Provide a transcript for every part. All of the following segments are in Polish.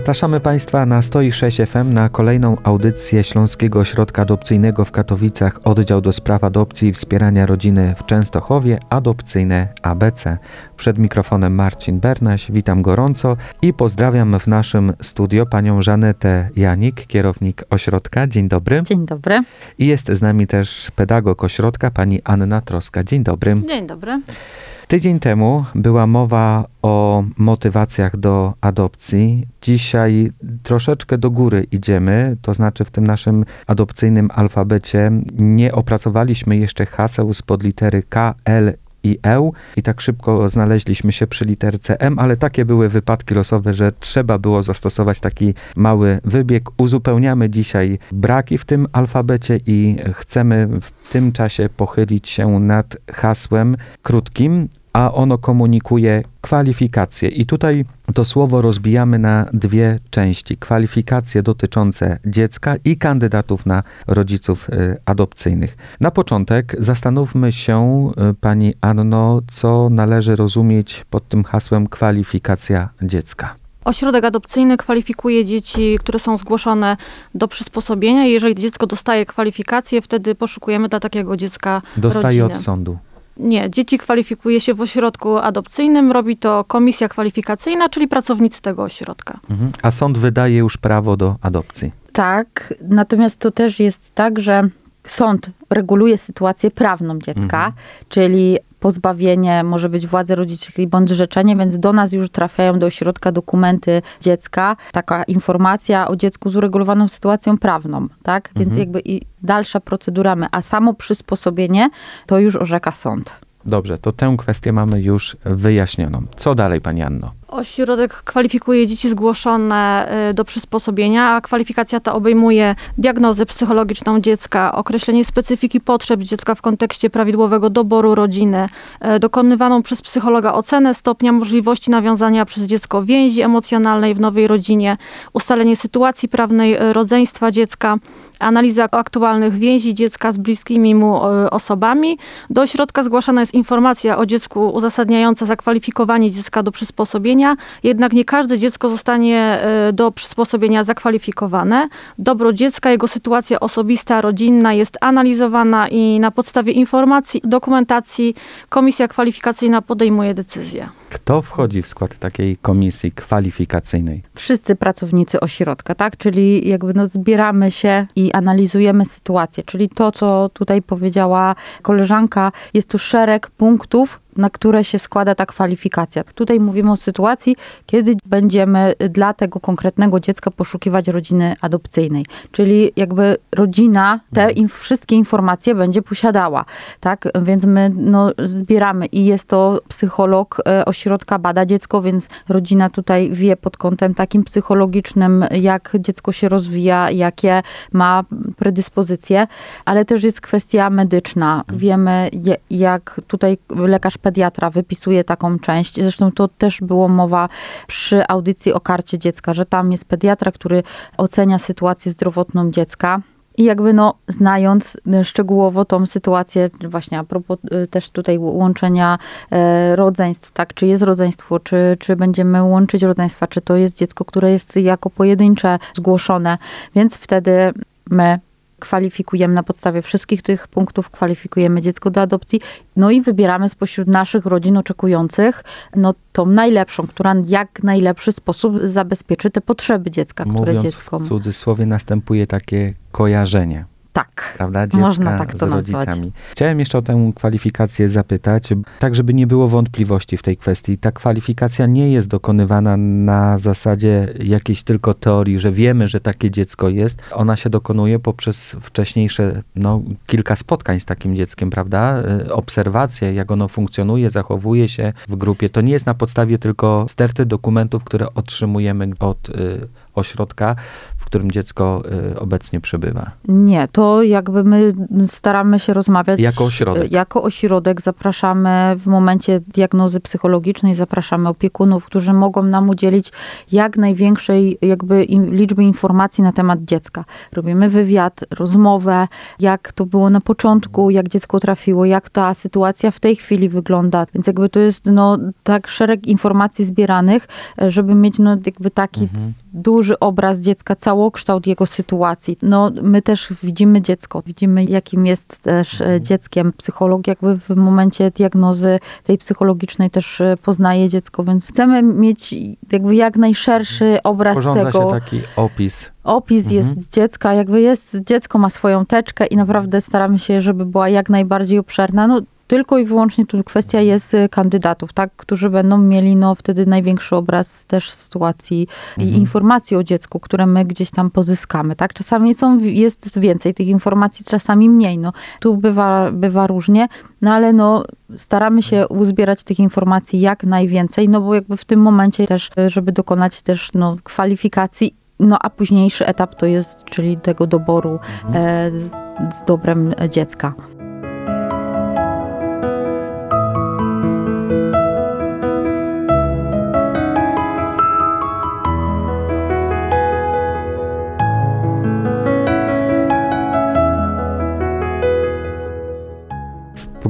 Zapraszamy Państwa na 106 FM na kolejną audycję Śląskiego Ośrodka Adopcyjnego w Katowicach, oddział do spraw adopcji i wspierania rodziny w Częstochowie, adopcyjne ABC. Przed mikrofonem Marcin Bernaś, witam gorąco i pozdrawiam w naszym studio panią Żanetę Janik, kierownik ośrodka. Dzień dobry. Dzień dobry. I jest z nami też pedagog ośrodka, pani Anna Troska. Dzień dobry. Dzień dobry. Tydzień temu była mowa o motywacjach do adopcji. Dzisiaj troszeczkę do góry idziemy, to znaczy w tym naszym adopcyjnym alfabecie nie opracowaliśmy jeszcze haseł spod litery K, L i E i tak szybko znaleźliśmy się przy literce M, ale takie były wypadki losowe, że trzeba było zastosować taki mały wybieg. Uzupełniamy dzisiaj braki w tym alfabecie i chcemy w tym czasie pochylić się nad hasłem krótkim, a ono komunikuje kwalifikacje. I tutaj to słowo rozbijamy na dwie części: kwalifikacje dotyczące dziecka i kandydatów na rodziców y, adopcyjnych. Na początek zastanówmy się, y, pani Anno, co należy rozumieć pod tym hasłem kwalifikacja dziecka. Ośrodek adopcyjny kwalifikuje dzieci, które są zgłoszone do przysposobienia. Jeżeli dziecko dostaje kwalifikacje, wtedy poszukujemy dla takiego dziecka Dostaje rodziny. od sądu. Nie, dzieci kwalifikuje się w ośrodku adopcyjnym, robi to komisja kwalifikacyjna, czyli pracownicy tego ośrodka. Mhm. A sąd wydaje już prawo do adopcji. Tak, natomiast to też jest tak, że sąd reguluje sytuację prawną dziecka, Mhm. czyli pozbawienie może być władzy rodzicielskiej bądź rzeczenie, więc do nas już trafiają do ośrodka dokumenty dziecka, taka informacja o dziecku z uregulowaną sytuacją prawną, tak? Więc Mhm. jakby i dalsza procedura, my, a samo przysposobienie to już orzeka sąd. Dobrze, to tę kwestię mamy już wyjaśnioną. Co dalej, pani Anno? Ośrodek kwalifikuje dzieci zgłoszone y, do przysposobienia, a kwalifikacja ta obejmuje diagnozę psychologiczną dziecka, określenie specyfiki potrzeb dziecka w kontekście prawidłowego doboru rodziny, y, dokonywaną przez psychologa ocenę stopnia możliwości nawiązania przez dziecko więzi emocjonalnej w nowej rodzinie, ustalenie sytuacji prawnej y, rodzeństwa dziecka, analiza aktualnych więzi dziecka z bliskimi mu osobami. Do ośrodka zgłaszana jest informacja o dziecku uzasadniająca zakwalifikowanie dziecka do przysposobienia, jednak nie każde dziecko zostanie y, do przysposobienia zakwalifikowane. Dobro dziecka, jego sytuacja osobista, rodzinna jest analizowana i na podstawie informacji, dokumentacji komisja kwalifikacyjna podejmuje decyzję. Kto wchodzi w skład takiej komisji kwalifikacyjnej? wszyscy pracownicy ośrodka, tak? Czyli jakby no zbieramy się i analizujemy sytuację. Czyli to, co tutaj powiedziała koleżanka, jest tu szereg punktów, na które się składa ta kwalifikacja. Tutaj mówimy o sytuacji, kiedy będziemy dla tego konkretnego dziecka poszukiwać rodziny adopcyjnej. Czyli jakby rodzina te im, wszystkie informacje będzie posiadała, tak? Więc my no, zbieramy i jest to psycholog e, ośrodka, bada dziecko, więc rodzina tutaj wie pod kątem takim psychologicznym, jak dziecko się rozwija, jakie ma predyspozycje, ale też jest kwestia medyczna. Wiemy, je- jak tutaj lekarz pediatra wypisuje taką część. Zresztą to też było mowa przy audycji o karcie dziecka, że tam jest pediatra, który ocenia sytuację zdrowotną dziecka. I jakby no, znając y, szczegółowo tą sytuację, właśnie a propos y, też tutaj łączenia e, rodzeństw, tak, czy jest rodzeństwo, czy, czy będziemy łączyć rodzeństwa, czy to jest dziecko, które jest jako pojedyncze zgłoszone, więc wtedy my kwalifikujemy na podstawie wszystkich tych punktów, kwalifikujemy dziecko do adopcji, no i wybieramy spośród naszych rodzin oczekujących, no tą najlepszą, która w jak najlepszy sposób zabezpieczy te potrzeby dziecka, które Mówiąc dziecko w ma. cudzysłowie następuje takie kojarzenie, Tak. prawda? Dziecka Można tak to z nazwać. Chciałem jeszcze o tę kwalifikację zapytać, tak żeby nie było wątpliwości w tej kwestii. Ta kwalifikacja nie jest dokonywana na zasadzie jakiejś tylko teorii, że wiemy, że takie dziecko jest. Ona się dokonuje poprzez wcześniejsze no, kilka spotkań z takim dzieckiem, prawda? Y, Obserwacje, jak ono funkcjonuje, zachowuje się w grupie. To nie jest na podstawie tylko sterty dokumentów, które otrzymujemy od y, ośrodka, w którym dziecko y, obecnie przebywa? Nie, to jakby my staramy się rozmawiać. Jako ośrodek. Jako ośrodek zapraszamy w momencie diagnozy psychologicznej, zapraszamy opiekunów, którzy mogą nam udzielić jak największej jakby liczby informacji na temat dziecka. Robimy wywiad, rozmowę, jak to było na początku, jak dziecko trafiło, jak ta sytuacja w tej chwili wygląda. Więc jakby to jest no, tak szereg informacji zbieranych, żeby mieć no, jakby taki mhm. Duży obraz dziecka, całokształt jego sytuacji. No, my też widzimy dziecko, widzimy jakim jest też e, mhm. dzieckiem. Psycholog jakby w momencie diagnozy tej psychologicznej też e, poznaje dziecko, więc chcemy mieć jakby jak najszerszy mhm. obraz Sporządza tego. się taki opis opis mhm. jest dziecka, jakby jest, dziecko ma swoją teczkę i naprawdę staramy się, żeby była jak najbardziej obszerna. No, tylko i wyłącznie tu kwestia jest y, kandydatów, tak, którzy będą mieli no, wtedy największy obraz też sytuacji mhm. i informacji o dziecku, które my gdzieś tam pozyskamy. Tak? Czasami są, jest więcej tych informacji, czasami mniej. No, tu bywa, bywa różnie, no ale no, staramy się uzbierać tych informacji jak najwięcej, no bo jakby w tym momencie też, żeby dokonać też no, kwalifikacji no a późniejszy etap to jest, czyli tego doboru mhm. e, z, z dobrem dziecka.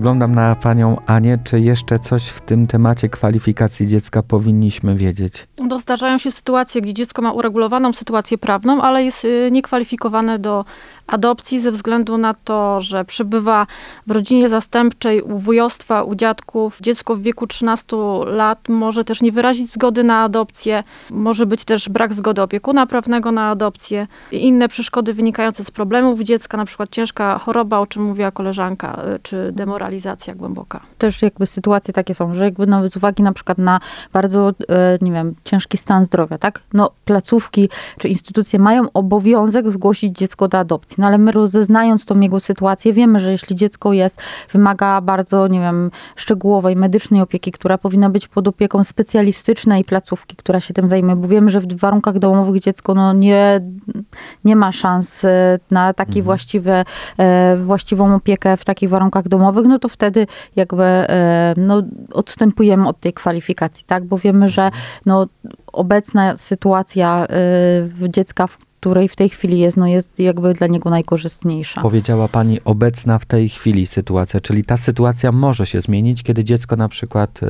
Spoglądam na panią Anię. Czy jeszcze coś w tym temacie kwalifikacji dziecka powinniśmy wiedzieć? No, zdarzają się sytuacje, gdzie dziecko ma uregulowaną sytuację prawną, ale jest y, niekwalifikowane do adopcji ze względu na to, że przebywa w rodzinie zastępczej u wujostwa, u dziadków. Dziecko w wieku 13 lat może też nie wyrazić zgody na adopcję, może być też brak zgody opiekuna prawnego na adopcję, inne przeszkody wynikające z problemów dziecka, na przykład ciężka choroba, o czym mówiła koleżanka, y, czy demoralizacja głęboka. Też jakby sytuacje takie są, że jakby no, z uwagi na przykład na bardzo, y, nie wiem, ciężki stan zdrowia, tak? No placówki czy instytucje mają obowiązek zgłosić dziecko do adopcji no ale my rozeznając tą jego sytuację, wiemy, że jeśli dziecko jest, wymaga bardzo, nie wiem, szczegółowej, medycznej opieki, która powinna być pod opieką specjalistycznej placówki, która się tym zajmuje, bo wiemy, że w warunkach domowych dziecko no, nie, nie ma szans e, na takie mhm. właściwe, e, właściwą opiekę w takich warunkach domowych, no to wtedy jakby e, no, odstępujemy od tej kwalifikacji, tak, bo wiemy, że no, obecna sytuacja dziecka w której w tej chwili jest, no jest jakby dla niego najkorzystniejsza. Powiedziała pani obecna w tej chwili sytuacja, czyli ta sytuacja może się zmienić, kiedy dziecko na przykład y,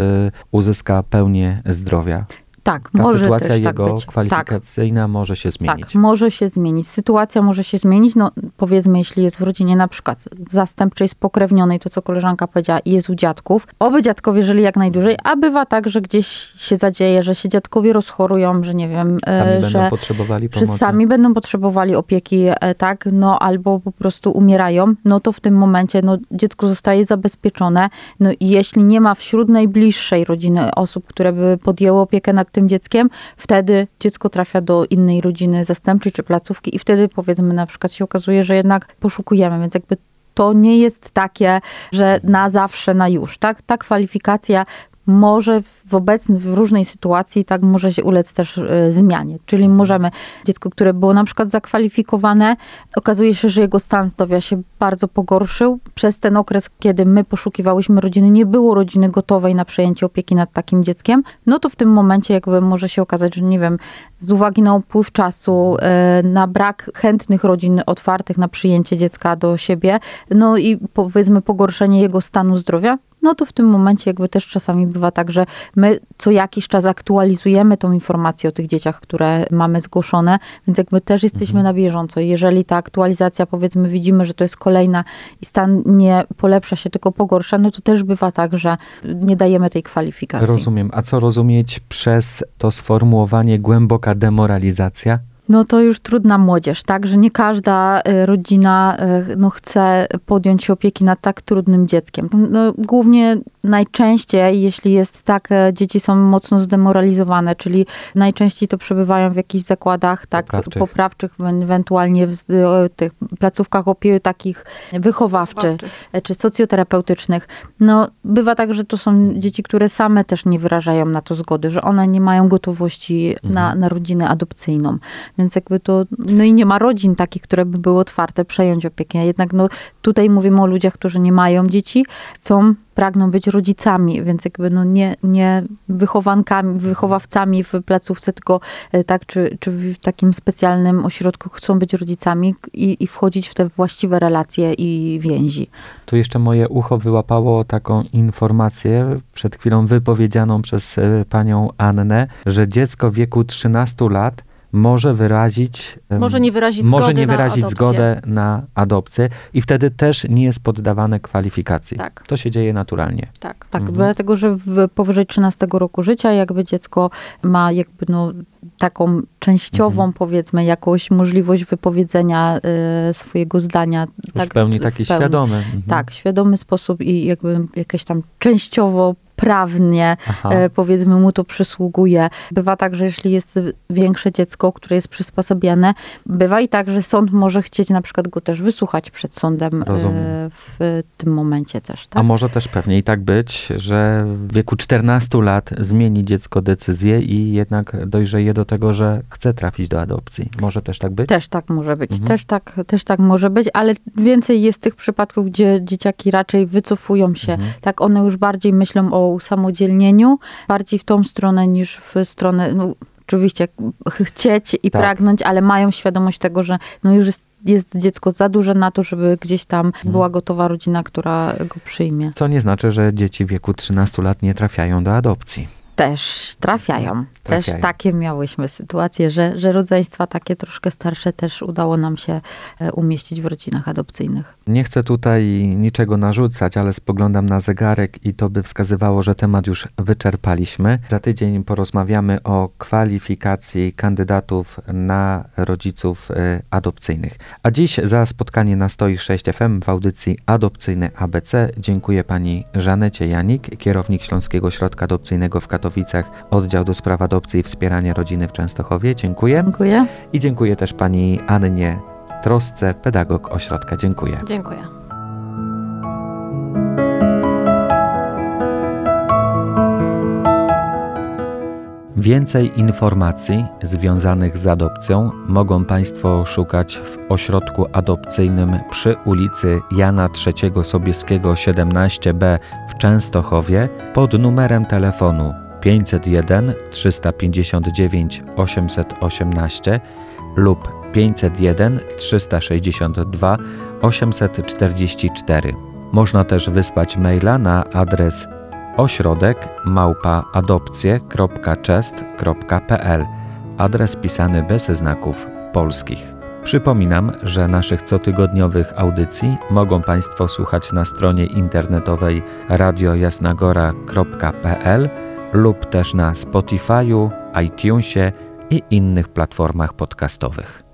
uzyska pełnię zdrowia. Tak, Ta może sytuacja też jego tak być. kwalifikacyjna tak. może się zmienić. Tak, może się zmienić. Sytuacja może się zmienić. No, powiedzmy, jeśli jest w rodzinie na przykład zastępczej, spokrewnionej, to co koleżanka powiedziała, jest u dziadków. Oby dziadkowie żyli jak najdłużej, a bywa tak, że gdzieś się zadzieje, że się dziadkowie rozchorują, że nie wiem, e, sami że, będą potrzebowali pomocy. że sami będą potrzebowali opieki, e, tak, no albo po prostu umierają, no to w tym momencie no, dziecko zostaje zabezpieczone. No i jeśli nie ma wśród najbliższej rodziny osób, które by podjęły opiekę nad tym dzieckiem, wtedy dziecko trafia do innej rodziny zastępczej czy placówki i wtedy powiedzmy na przykład się okazuje, że jednak poszukujemy, więc jakby to nie jest takie, że na zawsze, na już. Tak? Ta kwalifikacja może w obecnej, w różnej sytuacji tak może się ulec też e, zmianie. Czyli możemy, dziecko, które było na przykład zakwalifikowane, okazuje się, że jego stan zdrowia się bardzo pogorszył. Przez ten okres, kiedy my poszukiwałyśmy rodziny, nie było rodziny gotowej na przejęcie opieki nad takim dzieckiem, no to w tym momencie jakby może się okazać, że nie wiem, z uwagi na upływ czasu, e, na brak chętnych rodzin otwartych na przyjęcie dziecka do siebie, no i powiedzmy pogorszenie jego stanu zdrowia, no to w tym momencie jakby też czasami bywa tak, że my co jakiś czas aktualizujemy tą informację o tych dzieciach, które mamy zgłoszone, więc jakby też jesteśmy mhm. na bieżąco. Jeżeli ta aktualizacja powiedzmy widzimy, że to jest kolejna i stan nie polepsza się, tylko pogorsza, no to też bywa tak, że nie dajemy tej kwalifikacji. Rozumiem. A co rozumieć przez to sformułowanie głęboka demoralizacja? No to już trudna młodzież, tak? Że nie każda y, rodzina y, no, chce podjąć się opieki nad tak trudnym dzieckiem. No, głównie najczęściej, jeśli jest tak, e, dzieci są mocno zdemoralizowane, czyli najczęściej to przebywają w jakichś zakładach tak, Poprawczych. poprawczych, ewentualnie w tych placówkach opieki takich wychowawczych e, czy socjoterapeutycznych. No, bywa tak, że to są dzieci, które same też nie wyrażają na to zgody, że one nie mają gotowości na, na rodzinę adopcyjną. Więc jakby to, no i nie ma rodzin takich, które by były otwarte przejąć opiekę. Jednak no, tutaj mówimy o ludziach, którzy nie mają dzieci, chcą, pragną być rodzicami, więc jakby no nie, nie wychowankami, wychowawcami w placówce, tylko e, tak, czy, czy w takim specjalnym ośrodku chcą być rodzicami i, i wchodzić w te właściwe relacje i więzi. Tu jeszcze moje ucho wyłapało taką informację przed chwilą wypowiedzianą przez e, panią Annę, że dziecko w wieku 13 lat może wyrazić Może nie wyrazić może zgody nie na wyrazić adopcję. zgodę na adopcję i wtedy też nie jest poddawane kwalifikacji. Tak. To się dzieje naturalnie. Tak. Tak, Mhm. dlatego, że w powyżej 13 roku życia jakby dziecko ma jakby no taką częściową Mhm. powiedzmy jakąś możliwość wypowiedzenia y, swojego zdania. Już tak, w pełni taki pełni. świadomy. Mhm. Tak, świadomy sposób i jakby jakieś tam częściowo prawnie Aha. e, powiedzmy mu to przysługuje. Bywa tak, że jeśli jest większe dziecko, które jest przysposobione, bywa i tak, że sąd może chcieć na przykład go też wysłuchać przed sądem e, Rozumiem. w tym momencie też, A tak? może też pewnie i tak być, że w wieku 14 lat zmieni dziecko decyzję i jednak dojrzeje do tego, że chce trafić do adopcji. Może też tak być? Też tak może być, Mhm. też, tak, też tak może być, ale więcej jest tych przypadków, gdzie dzieciaki raczej wycofują się. Mhm. Tak, one już bardziej myślą o usamodzielnieniu, bardziej w tą stronę niż w stronę, no, oczywiście ch- chcieć i Tak. pragnąć, ale mają świadomość tego, że no już jest, jest dziecko za duże na to, żeby gdzieś tam Mhm. była gotowa rodzina, która go przyjmie. Co nie znaczy, że dzieci w wieku 13 lat nie trafiają do adopcji. Też trafiają. Też Trafiają. takie miałyśmy sytuacje, że, że rodzeństwa takie troszkę starsze też udało nam się e, umieścić w rodzinach adopcyjnych. Nie chcę tutaj niczego narzucać, ale spoglądam na zegarek i to by wskazywało, że temat już wyczerpaliśmy. Za tydzień porozmawiamy o kwalifikacji kandydatów na rodziców e, adopcyjnych. A dziś za spotkanie na Stoi 6 FM w audycji Adopcyjne ABC dziękuję pani Żanecie Janik, kierownik Śląskiego Ośrodka Adopcyjnego w Katowicach, oddział do spraw adopcji i wspierania rodziny w Częstochowie. Dziękuję. Dziękuję. I dziękuję też pani Annie Trosce, pedagog ośrodka. Dziękuję. Dziękuję. Więcej informacji związanych z adopcją mogą Państwo szukać w ośrodku adopcyjnym przy ulicy Jana III Sobieskiego 17b w Częstochowie pod numerem telefonu 501 359 818 lub 501 362 844. Można też wysłać maila na adres ośrodek małpaadopcje.chest.pl adres pisany bez znaków polskich. Przypominam, że naszych cotygodniowych audycji mogą Państwo słuchać na stronie internetowej radiojasnagora.pl lub też na Spotify'u, iTunesie i innych platformach podcastowych.